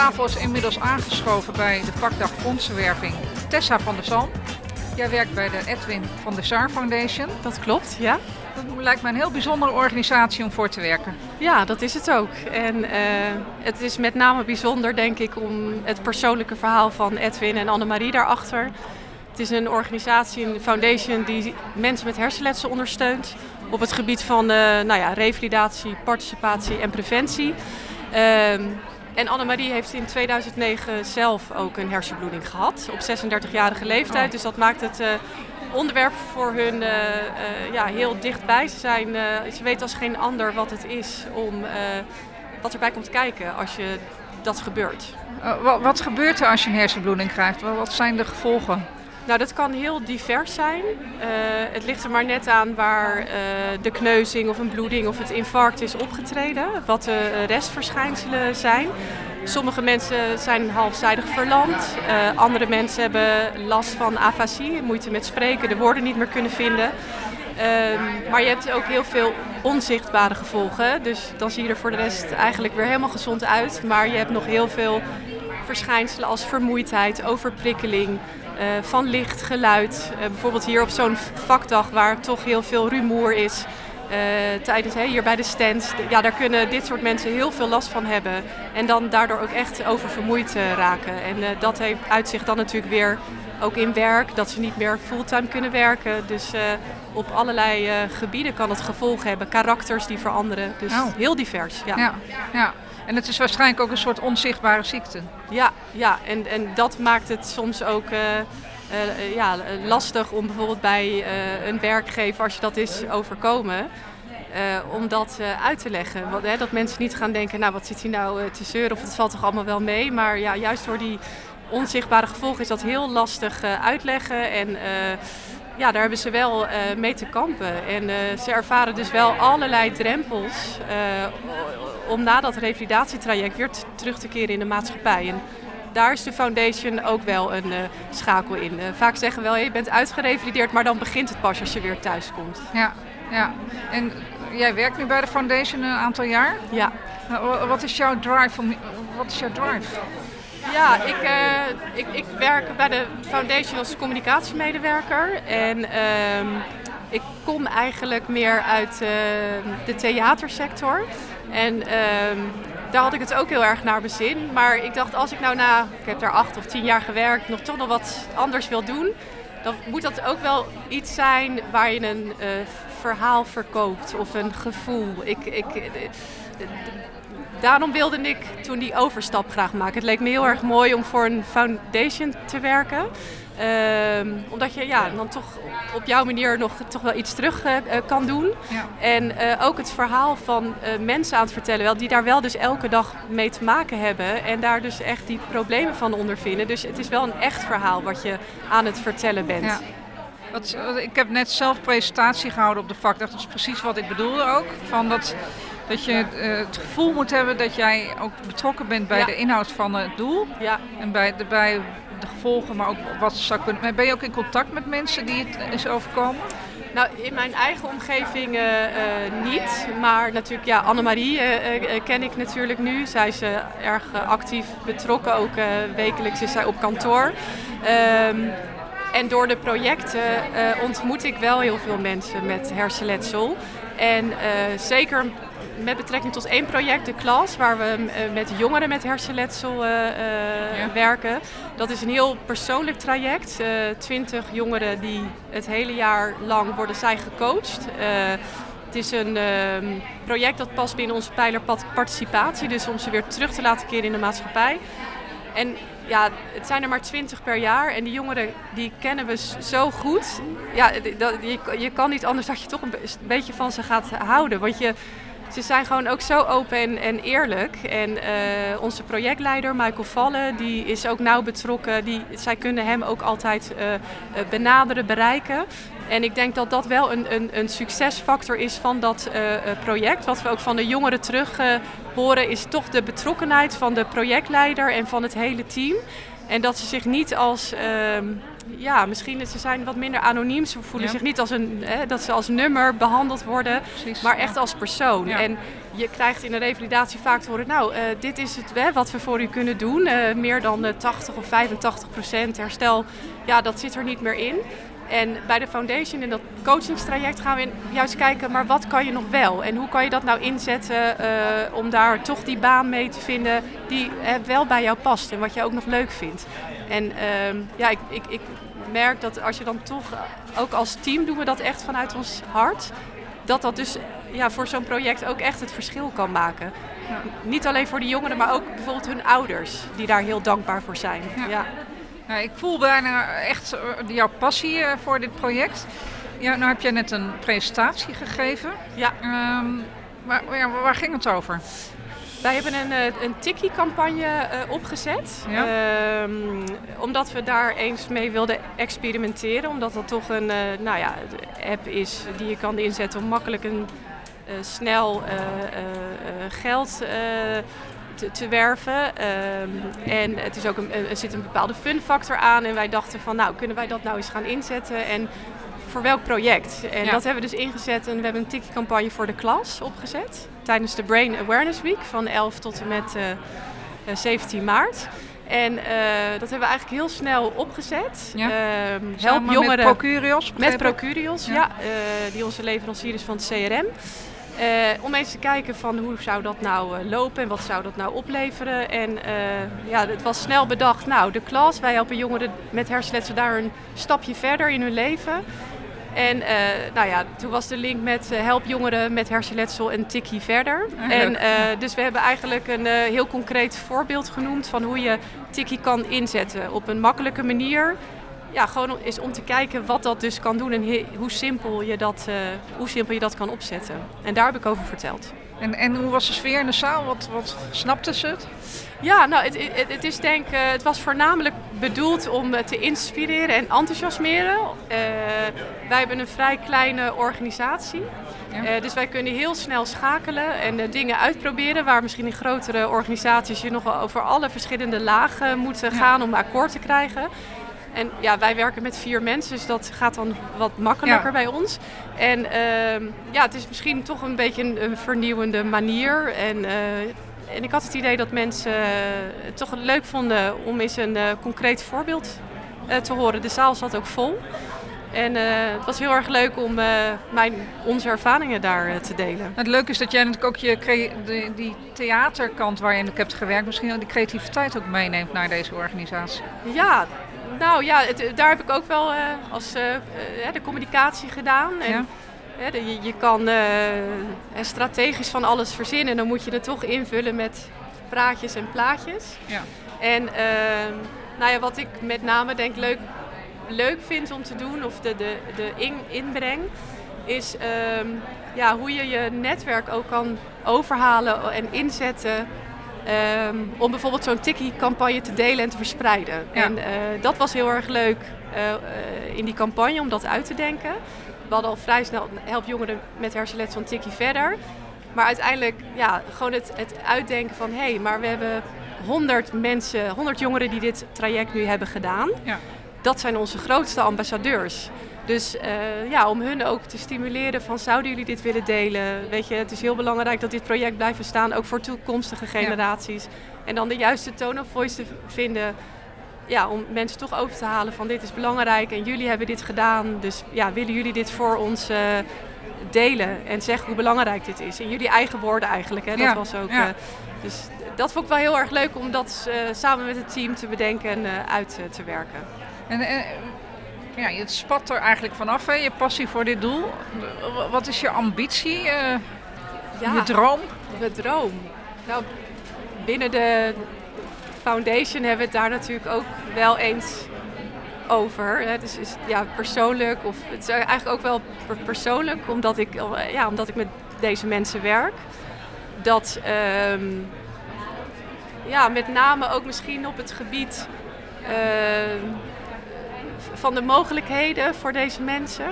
tafel is inmiddels aangeschoven bij de vakdag fondsenwerving Tessa van der Zalm. Jij werkt bij de Edwin van der Sar Foundation. Dat klopt, ja. Dat lijkt me een heel bijzondere organisatie om voor te werken. Ja, dat is het ook. En uh, het is met name bijzonder, denk ik, om het persoonlijke verhaal van Edwin en Annemarie daarachter. Het is een organisatie, een foundation die mensen met hersenletsel ondersteunt op het gebied van uh, nou ja, revalidatie, participatie en preventie. Uh, en Annemarie heeft in 2009 zelf ook een hersenbloeding gehad, op 36-jarige leeftijd. Oh. Dus dat maakt het uh, onderwerp voor hun uh, uh, ja, heel dichtbij. Ze, zijn, ze weten als geen ander wat het is om wat erbij komt kijken als je dat gebeurt. Wat, wat, gebeurt er als je een hersenbloeding krijgt? Wat zijn de gevolgen? Nou, dat kan heel divers zijn. Uh, het ligt er maar net aan waar uh, de kneuzing of een bloeding of het infarct is opgetreden. Wat de restverschijnselen zijn. Sommige mensen zijn halfzijdig verlamd. Uh, andere mensen hebben last van afasie, moeite met spreken, de woorden niet meer kunnen vinden. Um, maar je hebt ook heel veel onzichtbare gevolgen. Dus dan zie je er voor de rest eigenlijk weer helemaal gezond uit. Maar je hebt nog heel veel verschijnselen als vermoeidheid, overprikkeling, van licht, geluid. Uh, bijvoorbeeld hier op zo'n vakdag waar toch heel veel rumoer is. Uh, tijdens hier bij de stand. Ja, daar kunnen dit soort mensen heel veel last van hebben. En dan daardoor ook echt oververmoeid raken. En dat heeft uitzicht dan natuurlijk weer ook in werk. Dat ze niet meer fulltime kunnen werken. Dus op allerlei gebieden kan het gevolg hebben. Karakters die veranderen. Dus oh. heel divers. Ja. ja. Ja, En het is waarschijnlijk ook een soort onzichtbare ziekte. Ja, ja. En, en dat maakt het soms ook uh, uh, ja, lastig om bijvoorbeeld bij uh, een werkgever, als je dat is overkomen, om dat uit te leggen. Want, hè, dat mensen niet gaan denken, nou wat zit hier nou te zeuren of het valt toch allemaal wel mee. Maar ja, juist door die onzichtbare gevolgen is dat heel lastig uitleggen. En ja, daar hebben ze wel mee te kampen. En ze ervaren dus wel allerlei drempels om na dat revalidatietraject weer terug te keren in de maatschappij. En daar is de foundation ook wel een schakel in. vaak zeggen we wel, je bent uitgerevalideerd, maar dan begint het pas als je weer thuis komt. Ja, ja. En jij werkt nu bij de foundation een aantal jaar? Ja. Wat is jouw drive? Om, wat is jouw drive? Ja, ik, uh, ik, ik werk bij de Foundation als communicatiemedewerker. En uh, ik kom eigenlijk meer uit de theatersector. En ehm, daar had ik het ook heel erg naar bezin. Maar ik dacht, als ik nou na, ik heb daar acht of tien jaar gewerkt, nog toch nog wat anders wil doen, dan moet dat ook wel iets zijn waar je een uh, verhaal verkoopt of een gevoel. Ik, ik, daarom wilde ik toen die overstap graag maken. Het leek me heel erg mooi om voor een foundation te werken. Um, omdat je ja, dan toch op jouw manier nog toch wel iets terug uh, kan doen. Ja. En uh, ook het verhaal van uh, mensen aan het vertellen, wel, die daar wel dus elke dag mee te maken hebben. En daar dus echt die problemen van ondervinden. Dus het is wel een echt verhaal wat je aan het vertellen bent. Ja. Wat, ik heb net zelf presentatie gehouden op de vakdag. Dat is precies wat ik bedoelde ook. Van dat dat je het gevoel moet hebben dat jij ook betrokken bent bij de inhoud van het doel. Ja. En bij de, bij de gevolgen, maar ook wat zou kunnen. Ben je ook in contact met mensen die het is overkomen? Nou, in mijn eigen omgeving uh, uh, niet. Maar natuurlijk, ja, Annemarie uh, ken ik natuurlijk nu. Zij is erg actief betrokken. Ook wekelijks is zij op kantoor. Um, en door de projecten ontmoet ik wel heel veel mensen met hersenletsel. En zeker met betrekking tot één project, de klas, waar we uh, met jongeren met hersenletsel uh, ja. werken. Dat is een heel persoonlijk traject. Twintig jongeren die het hele jaar lang worden zij gecoacht. Het is een ehm, project dat past binnen onze pijler participatie, dus om ze weer terug te laten keren in de maatschappij. En ja, het zijn er maar twintig per jaar en die jongeren die kennen we zo goed. Ja, dat, je, je kan niet anders dat je toch een beetje van ze gaat houden. Want je, ze zijn gewoon ook zo open en, eerlijk. En uh, onze projectleider Michael Vallen, die is ook nauw betrokken. Die, zij kunnen hem ook altijd uh, benaderen, bereiken. En ik denk dat dat wel een, een, een succesfactor is van dat project. Wat we ook van de jongeren terug horen, is toch de betrokkenheid van de projectleider en van het hele team. En dat ze zich niet als ehm, ja, misschien ze zijn wat minder anoniem. Ze voelen zich niet als een, hè, dat ze als nummer behandeld worden, maar echt als persoon. En je krijgt in een revalidatie vaak te horen, nou, dit is het hè, wat we voor u kunnen doen. meer dan 80 of 85 procent herstel, ja, dat zit er niet meer in. En bij de foundation in dat coachingstraject gaan we juist kijken, maar wat kan je nog wel? En hoe kan je dat nou inzetten uh, om daar toch die baan mee te vinden die uh, wel bij jou past en wat je ook nog leuk vindt. En uh, ja, ik, ik, ik merk dat als je dan toch, ook als team doen we dat echt vanuit ons hart, dat dat dus ja, voor zo'n project ook echt het verschil kan maken. Ja. Niet alleen voor de jongeren, maar ook bijvoorbeeld hun ouders, die daar heel dankbaar voor zijn. Ja. ja. Nou, ik voel bijna echt eh, jouw passie eh, voor dit project. Ja, nou heb jij net een presentatie gegeven. Ja. Um, waar, waar, ging het over? Wij hebben een, eh, een Tiki-campagne uh, opgezet. Ja. Um, omdat we daar eens mee wilden experimenteren. Omdat dat toch een uh, nou ja, app is die je kan inzetten om makkelijk en snel geld te, te werven. Ehm, en het is ook een, er zit een bepaalde fun factor aan. En wij dachten van, nou, kunnen wij dat nou eens gaan inzetten? En voor welk project? En dat hebben we dus ingezet. En we hebben een tikkie-campagne voor de klas opgezet. Tijdens de Brain Awareness Week van 11 tot en met uh, eh, 17 eh, maart. En uh, dat hebben we eigenlijk heel snel opgezet. Ja. Uh, help jongeren. Met Procurios? Met Procurios, ja. ja uh, die onze leverancier is van het CRM. Uh, om eens te kijken van hoe zou dat nou uh, lopen en wat zou dat nou opleveren. En uh, ja, het was snel bedacht, nou de klas, wij helpen jongeren met hersenletsel daar een stapje verder in hun leven. En nou ja, toen was de link met help jongeren met hersenletsel en tikkie verder. Ah, en dus we hebben eigenlijk een heel concreet voorbeeld genoemd van hoe je tikkie kan inzetten op een makkelijke manier ja, gewoon is om te kijken wat dat dus kan doen en hoe simpel, je dat, uh, hoe simpel je dat kan opzetten. En daar heb ik over verteld. En, en hoe was de sfeer in de zaal? Wat, wat snapte ze het? Ja, nou, het, het, het is denk, uh, het was voornamelijk bedoeld om te inspireren en enthousiasmeren. Uh, wij hebben een vrij kleine organisatie. Ja. dus wij kunnen heel snel schakelen en dingen uitproberen. Waar misschien in grotere organisaties je nog over alle verschillende lagen moet gaan om akkoord te krijgen. En ja, wij werken met vier mensen, dus dat gaat dan wat makkelijker bij ons. En uh, ja, het is misschien toch een beetje een, vernieuwende manier. En, uh, en ik had het idee dat mensen het toch leuk vonden om eens een uh, concreet voorbeeld te horen. De zaal zat ook vol. En het was heel erg leuk om mijn, onze ervaringen daar te delen. Het leuke is dat jij natuurlijk ook je de, die theaterkant waar je in hebt gewerkt, misschien die creativiteit ook meeneemt naar deze organisatie. Ja, nou ja, het, daar heb ik ook wel uh, als uh, de communicatie gedaan. En, ja. je, je, kan strategisch van alles verzinnen. Dan moet je het toch invullen met praatjes en plaatjes. Ja. En ehm, nou ja, wat ik met name denk leuk, leuk vind om te doen, of de, de, de in, inbreng, is ehm, ja, hoe je je netwerk ook kan overhalen en inzetten Ehm, om bijvoorbeeld zo'n Tikkie-campagne te delen en te verspreiden. En uh, dat was heel erg leuk uh, in die campagne om dat uit te denken. We hadden al vrij snel help jongeren met hersenletsel van Tikkie verder. Maar uiteindelijk ja, gewoon het, het uitdenken van hé, hey, maar we hebben 100 mensen, 100 jongeren die dit traject nu hebben gedaan. Ja. Dat zijn onze grootste ambassadeurs. Dus uh, ja, om hun ook te stimuleren van zouden jullie dit willen delen? Weet je, het is heel belangrijk dat dit project blijft staan, ook voor toekomstige generaties. En dan de juiste tone of voice te vinden ja, om mensen toch over te halen van dit is belangrijk en jullie hebben dit gedaan. Dus ja, willen jullie dit voor ons uh, delen en zeggen hoe belangrijk dit is. In jullie eigen woorden eigenlijk. Hè? Dat ja, was ook. Ja. Uh, dus dat vond ik wel heel erg leuk om dat samen met het team te bedenken en uit te werken. En, ja, het spat er eigenlijk vanaf, hè, je passie voor dit doel. Wat is je ambitie, uh, ja, je droom? De droom? Nou, binnen de foundation hebben we het daar natuurlijk ook wel eens over. Het is, ja, persoonlijk, of het is eigenlijk ook wel persoonlijk, omdat ik, ja, omdat ik met deze mensen werk. Dat um, ja, met name ook misschien op het gebied uh, van de mogelijkheden voor deze mensen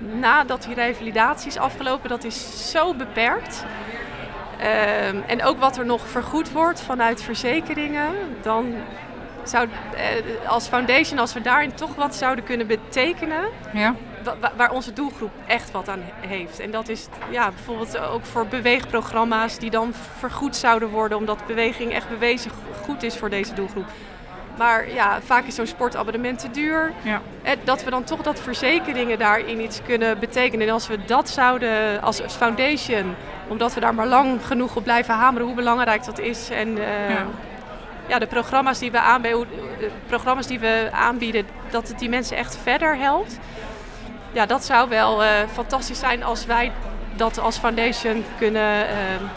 nadat die revalidatie is afgelopen, dat is zo beperkt. Um, en ook wat er nog vergoed wordt vanuit verzekeringen, dan zou, als foundation, als we daarin toch wat zouden kunnen betekenen, ja. waar onze doelgroep echt wat aan heeft. En dat is ja, bijvoorbeeld ook voor beweegprogramma's die dan vergoed zouden worden, omdat beweging echt bewezen goed is voor deze doelgroep. Maar ja, vaak is zo'n sportabonnement te duur. Ja. En dat we dan toch dat verzekeringen daarin iets kunnen betekenen. En als we dat zouden als foundation, omdat we daar maar lang genoeg op blijven hameren hoe belangrijk dat is. En uh, ja. ja. de programma's die, we aanbieden, programma's die we aanbieden, dat het die mensen echt verder helpt. Ja, dat zou wel uh, fantastisch zijn als wij dat als foundation kunnen uh,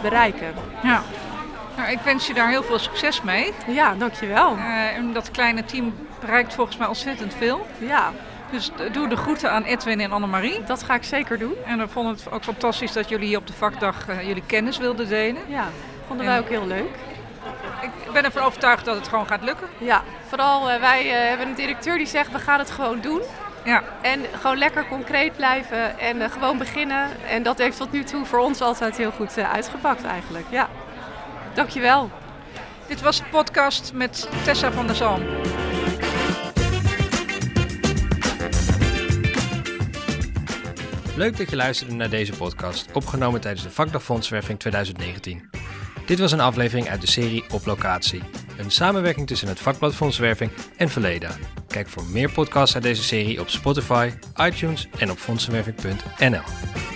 bereiken. Ja. Nou, ik wens je daar heel veel succes mee. Ja, dankjewel. Uh, en dat kleine team bereikt volgens mij ontzettend veel. Ja. Dus doe de groeten aan Edwin en Annemarie. Dat ga ik zeker doen. En we vonden het ook fantastisch dat jullie hier op de vakdag uh, jullie kennis wilden delen. Ja, vonden wij ook heel leuk. Ik ben ervan overtuigd dat het gewoon gaat lukken. Ja, vooral uh, wij hebben een directeur die zegt we gaan het gewoon doen. Ja. En gewoon lekker concreet blijven en gewoon beginnen. En dat heeft tot nu toe voor ons altijd heel goed uitgepakt eigenlijk. Ja. Dankjewel. Dit was de podcast met Tessa van der Zalm. Leuk dat je luisterde naar deze podcast, opgenomen tijdens de Vakdag Fondswerving 2019. Dit was een aflevering uit de serie Op Locatie, een samenwerking tussen het vakblad Fondswerving en Verleda. Kijk voor meer podcasts uit deze serie op Spotify, iTunes en op fondsenwerving.nl.